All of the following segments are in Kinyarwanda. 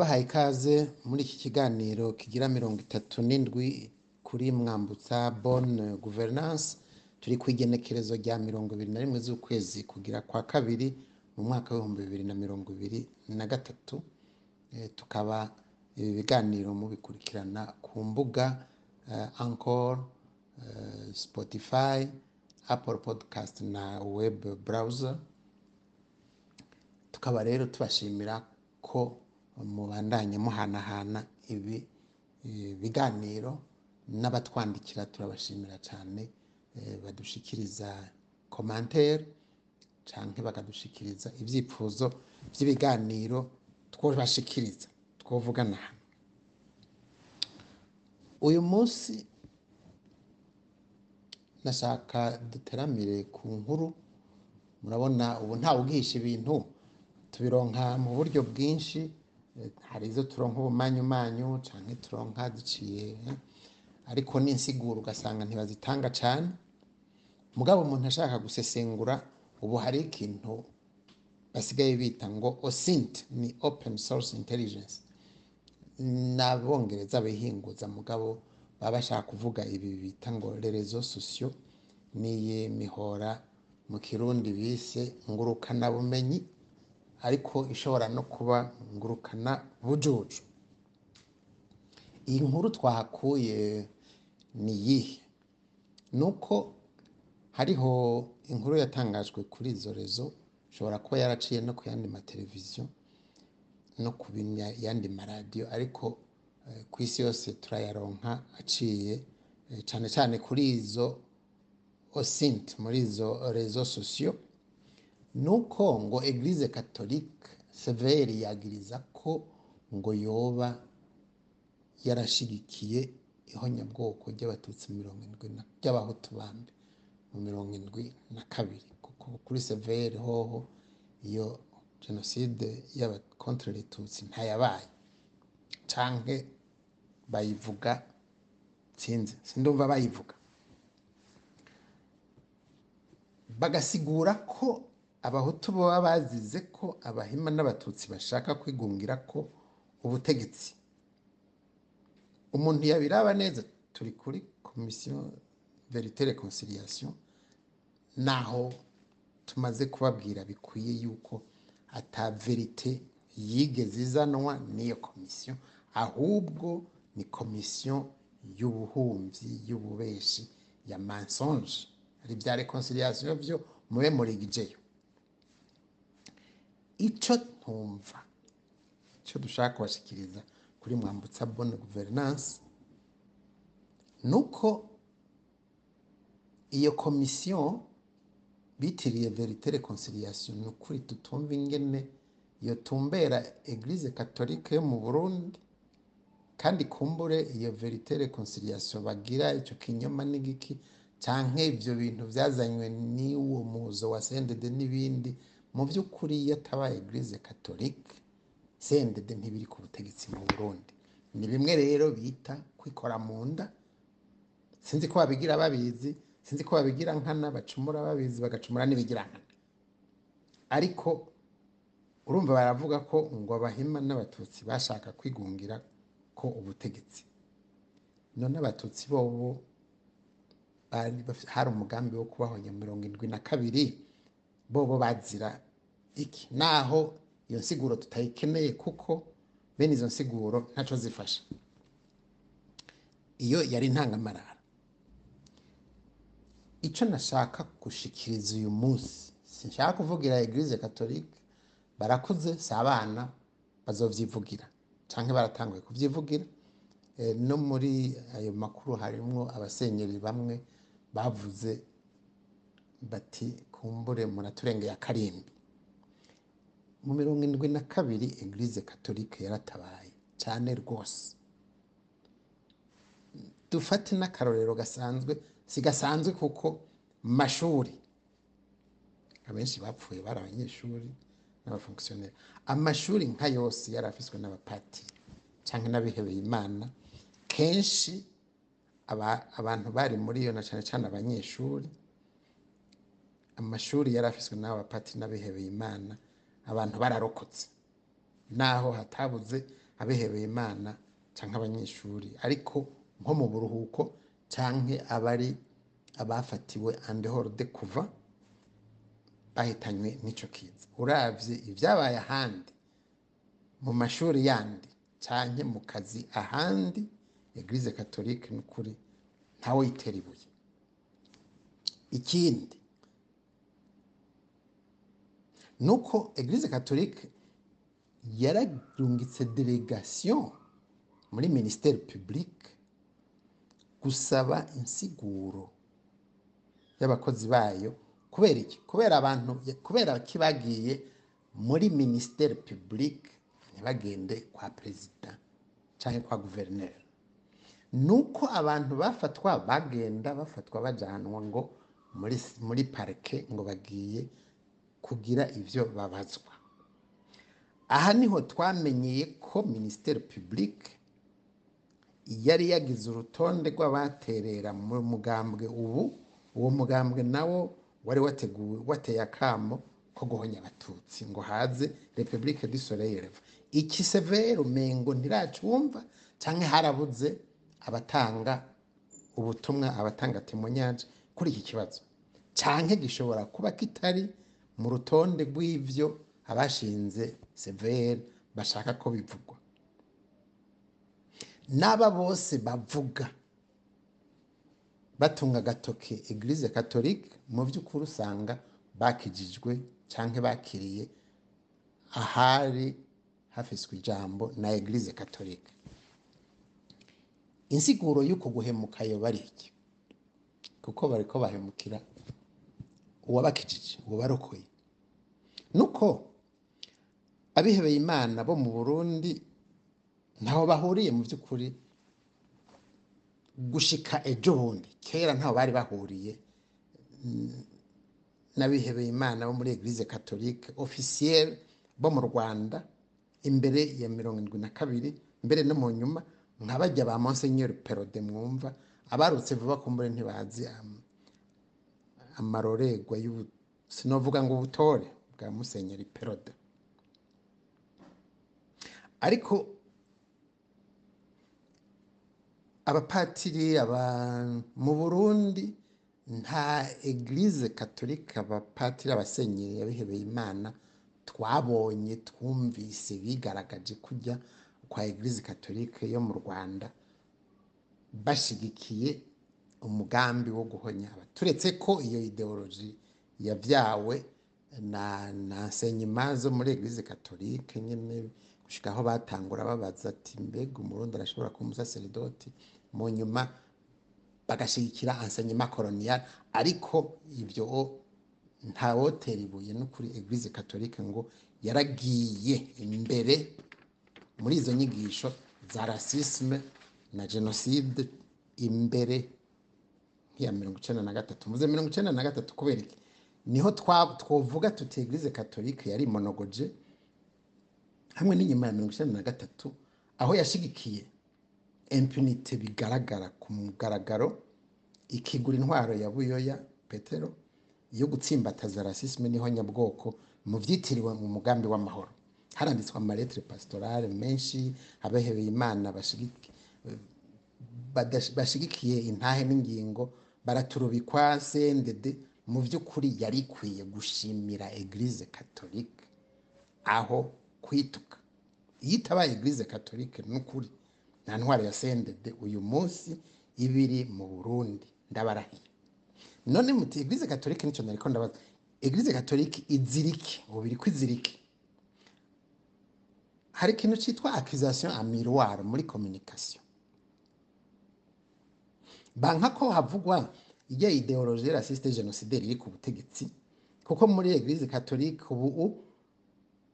ndabahaye ikaze muri iki kiganiro kigira mirongo itatu n'indwi kuri mwambutsa bonne gouvernance. Turi ku igenekerezo rya mirongo ibiri na rimwe z'ukwezi kugira kwa kabiri mu mwaka w'ibihumbi bibiri na mirongo ibiri na gatatu. Eh, tukaba ibi biganiro mubikurikirana ku mbuga eh, Anchor, eh, Spotify, Apple Podcast na web browser. Tukaba rero tubashimira ko mubandanye muhanahana ibi eh, biganiro n'abatwandikira turabashimira cyane eh, badushikiriza commentaire canke bakadushikiriza ibyifuzo by'ibiganiro twobashikiriza twovugana hano. Uyu munsi nashaka duteramire ku nkuru murabona ubu ntawe ubwihisha ibintu tubironka mu buryo bwinshi hari izo turonka ubumanyumanyu canke turonka ziciye eh, ariko n'insiguro ugasanga ntibazitanga cane. Mugabo umuntu ashaka gusesengura ubu hari ikintu basigaye bita ngo OSINT ni open source intelligence. N'abongereza bihinguza mugabo baba bashaka kuvuga ibi bita ngo rerezo sosiyo n'iyi mihora mu kirundi bise ngurukana bumenyi ariko ishobora no kuba ngurukana bujuju. Iyi nkuru twahakuye ni iyihe? Ni uko hariho inkuru yatangajwe kuri izo rezo ishobora kuba yaraciye no ku yandi mateleviziyo no ku yandi maradiyo ariko eh, ku isi yose turayaronka aciye eh, cane cane kuri izo osint muri izo rezo sosiyo nuko ngo eglise catholique severi yagiriza ko ngo yoba yarashigikiye ihonyabwoko ry'abatutsi mirongo indwi na ry'abahutu bambe mu mirongo indwi na kabiri. Kuko kuri severi hoho iyo jenoside y'abakontre tutsi ntayabaye. Canke bayivuga sinzi sindumva bayivuga. Bagasigura ko abahutu baba bazize ko abahima n'abatutsi bashaka kwigungira ko ubutegetsi. Umuntu yabiraba neza turi kuri komisiyo verite reconciliation naho tumaze kubabwira bikwiye yuko verite yigeze izanwa n'iyo komisiyo ahubwo ni komisiyo y'ubuhumyi y'ububeshi ya mensonge. Hari bya reconciliation byo mube murigijeyo ico ntumva icyo dushaka kubashikiriza kuri mwambutsa bonne gouvernance nuko iyo komisiyo bitiriye verite reconciliation ni ukuri tutumva ingene iyo tumbera eglise catholique yo mu burundi kandi kumbure iyo verite reconciliation bagira icyo kinyoma n'igiki canke ivyo bintu vyazanywe n'uwo muzo wa sendede n'ibindi mu by'ukuri iyo ataba eglise catholique sendede ntibiri ku butegetsi mu burundi. Ni bimwe rero bita kwikora mu nda. Sinzi ko babigira babizi sinzi ko babigira nkana bacumura babizi bagacumura n'ibigira nkana. Ariko urumva baravuga ko ngo abahima n'abatutsi bashaka kwigungira ko ubutegetsi. None abatutsi bobo hari umugambi wo kubahonya mirongo indwi na kabiri bobo bazira iki? Naho iyo nsiguro tutayikeneye kuko bene izo nsiguro ntaco zifasha. Iyo yari intangamarara icyo nashaka gushikiriza uyu munsi. Sinshaka kuvugira eglise catholique. Barakuze si abana bazovyivugira. Canke baratanguye kuvyivugira. Eh, no muri ayo makuru harimwo abasenyeri bamwe bavuze bati kumbure muraturengeye akarimbi mu mirongo indwi na kabiri eglise catholique yaratabaye. Cane rwose. Dufate n'akarorero gasanzwe si gasanzwe kuko mashuri abenshi bapfuye bari abanyeshuri n'abafonkisiyoneri amashuri nka yose yari afiswe n'abapatiri cyangwa n'abihebeye imana. Kenshi aba- abantu bari muri iyo na cyane cyane abanyeshuri amashuri yari afiswe n'abapatiri n'abihebeye imana. Abantu bararokotse. Naho hatabuze abihebeye imana cyangwa abanyeshuri. Ariko nko mu buruhuko cyangwa abari abafatiwe andehorode kuva bahitanywe n'icyo kiza. Urabye ibyabaye ahandi mu mashuri yandi cyangwa mu kazi ahandi eglise katolike ni ukuri ntawe yitera ibuye. Ikindi ni uko eglise katolike yararungitse delegation muri minisiteri publique gusaba insiguro y'abakozi bayo kubera iki? Kubera abantu kubera ko bagiye muri minisiteri publique ntibagende kwa perezida cyangwa kwa guverineri ni uko abantu bafatwa bagenda bafatwa bajyanwa ngo muri parike ngo bagiye kugira ibyo babazwa. Aha ni ho twamenyeye ko minisiteri publique yari yagize urutonde rw'abaterera mu mugambwe ubu uwo mugambwe nawo wari wateguwe wateye akamo ko guhonya abatutsi ngo haze repubulike du soleil iki severe umengo ntiracumva cyangwa harabuze abatanga ubutumwa abatanga temonyaje kuri iki kibazo. Cyangwa gishobora kuba kitari mu rutonde rw'ibyo abashinze severe bashaka ko bivugwa. N'aba bose bavuga batunga agatoke eglise katolike mu by'ukuri usanga bakijijwe cyangwa bakiriye ahari hafiswe ijambo na eglise katolike insiguro y'uko guhemuka yo bari iki? Kuko bari ko bahemukira uwabakijije uwabarokoye nuko abihebeye imana bo mu burundi ntaho bahuriye mu by'ukuri. Gushika ejo bundi kera ntaho bari bahuriye. N'abihebeye imana bo muri eglise katolike ofisiyeri bo mu rwanda imbere ya mirongo irindwi na kabiri mbere no mu nyuma nka bajya ba monsenyeri perode mwumva abarutse vuba kumbure ntibazi amarorerwa sinovuga ngo ubutore. Bwa musenyeri perode. Ariko abapatiri mu burundi nta eglise katolika abapatiri abasenyeri yabihebeye imana twabonye twumvise bigaragaje kujya kwa eglise katolike yo mu rwanda bashyigikiye umugambi wo guhonya turetse ko iyo ideoloji yabyawe na na senyima zo muri eglise katolike nyine gushika aho batangura babaza ati mbega umurundi arashobora kuba umusaseridoti? Mu nyuma bagashyigikira enseignement colonial ariko ibyo ntawotera ibuye no kuri eglise katolike ngo yaragiye imbere muri izo nyigisho za rasisme na jenoside imbere nk'iya mirongo icyenda na gatatu. Muze mirongo icyenda na gatatu kubera iki? Ni ho twavuga tuti eglise katolike yari monogoje hamwe n'inyuma ya mirongo icyenda na gatatu aho yashyigikiye impunite bigaragara ku mugaragaro ikigura intwaro ya buyoya petero yo gutsimbataza rasisme ni ho nyabwoko mu byitiriwe mu mugambi w'amahoro. Haranditswe amaletire pasitorale menshi abahebeye imana bashyigikiye intahe n'ingingo baraturubikwa sendede mu by'ukuri yari ikwiye gushimira eglise katolike aho kwituka. Iyo itabaye eglise katolike ni ukuri. Nta ntwaro ya sendede uyu munsi ibiri mu burundi. Ndabarahiye. None muti eglise katolike ni cyo nariko ndabaza. Eglise katolike izirike ubu biri kwizirike hari ikintu cyitwa accusation a miroir muri communication. Banka ko havugwa ijya ideologie raciste genocidaire iri ku butegetsi kuko muri eglise katolike ubu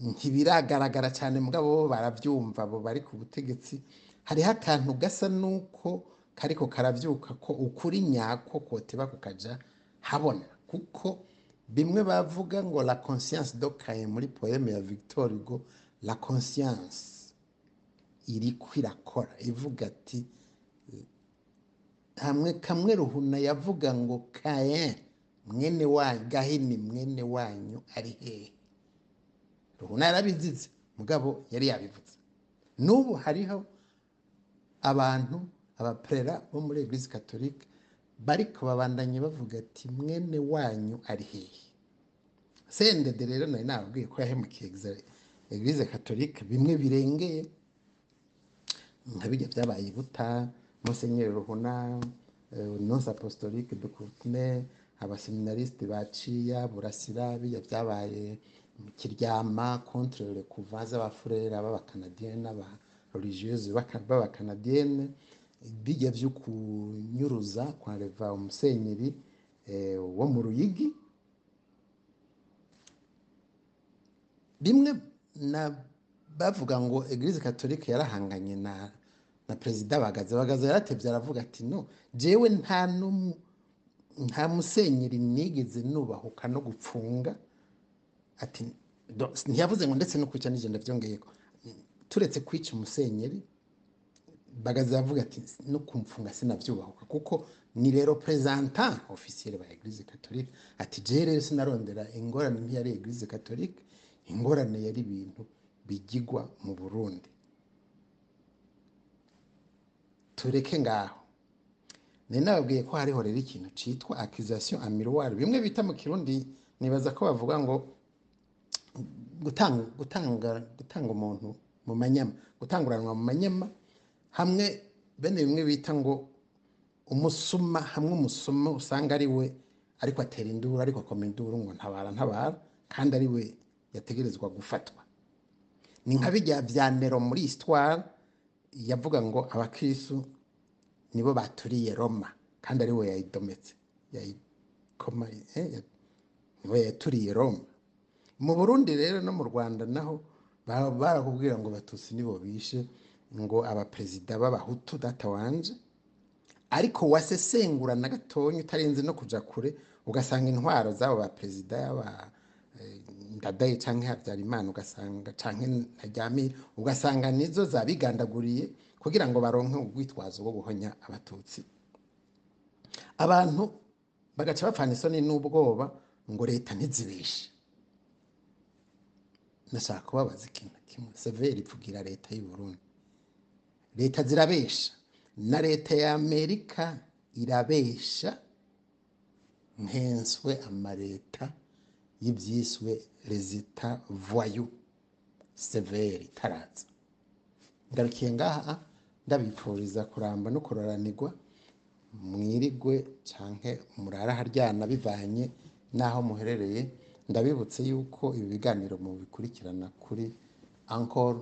ntibiragaragara cyane mugabo bo barabyumva bo bari ku butegetsi. Hariho akantu gasa nuko kariko karabyuka ko ukuri nyako koteba kukaja habona. Kuko bimwe bavuga ngo la conscience dokaye muri poeme ya Victor Hugo la conscience iriko irakora ivuga ati hamwe kamwe ruhuna yavuga ngo kaye mwene wanyu gahini mwene wanyu ari hehe ruhuna yarabizize. Mugabo yari yabivuze. N'ubu hariho abantu abaprera bo muri eglise katolike bariko babandanye bavuga ati mwene wanyu ari hehe sendede rero nari nababwiye ko yahemukiye eglise katolike bimwe birengeye. Nka bijya byabaye buta musenyeri ruhuna eh, nonce apostolique de courtenay abaseminarisite baciya burasira bijya byabaye mu kiryama contre le couvent z'abafurere b'abakanadiyene n'aba b'abakanadiyene bijya byo kunyuruza kwa reva umusenyeri eh, wo mu ruyigi bimwe na bavuga ngo eglise katolike yarahanganye na na perezida bagaza bagaza yaratevye aravuga ati no jewe nta nta musenyeri nigeze nubahuka no gupfunga. Ati ntiyavuze ngo ndetse no kwica nije ndavyongeyeko turetse kwica umusenyeri bagaza yavuga ati no kumfunga sinavyubahuka kuko ni rero presentant officiel ba eglise katolike ati je rero sinarondera ingorane ntiyari eglise katolike ingorane yari ibintu bigigwa mu burundi. Tureke ngaho. Nari nababwiye ko hariho rero ikintu citwa accusation a miroir. Bimwe bita mu kirundi nibaza ko bavuga ngo gutanga gutanga umuntu mu manyama gutanguranwa mu manyama hamwe bene bimwe bita ngo umusuma hamwe umusuma usanga ari we ariko atera induru ariko akoma induru ngo ntabara ntabara kandi ari we yategerezwa gufatwa. Ni nka bijya bya nero muri histoire yavuga ngo abakristu nibo baturiye roma kandi ari we yayidometse eh, ni we yaturiye roma. Mu burundi rero no mu rwanda naho ba- barakubwira ngo batutsi nibo bishe ngo abaperezida b'abahutu data wanje ariko wasesengura na gatonya utarenze no kuja kure ugasanga intwaro z'abo baperezida ndadaye canke habyarimana ugasanga canke ntaryamira ugasanga nizo zabigandaguriye kugira ngo baronke urwitwazo rwo guhonya abatutsi. Abantu bagaca bapfana isoni n'ubwoba ngo leta ntizibishe nashaka kubabaza ikintu kimwe. Severi ivugira leta y'u Burundi. Leta zirabesha. Na leta ya amerika irabesha. Nkenswe amaleta y'ibyiswe rezita voyu severi itaraza ngarukiye ngaha ndabipfuriza kuramba no kuroranirwa mwirigwe canke murara haryana bivanye n'aho muherereye. Ndabibutse yuko ibi biganiro mubikurikirana kuri Anchor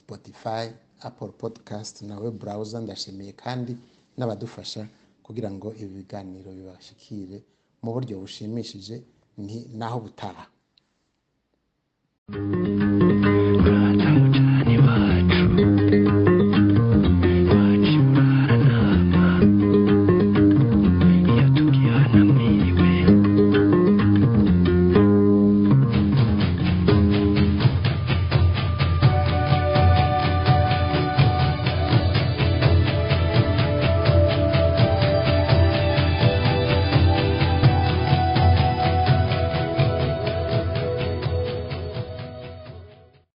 Spotify Apple Podcast na web browser. Ndashimiye kandi n'abadufasha kugira ngo ibi biganiro bibashikire mu buryo bushimishije. ni naho butaha.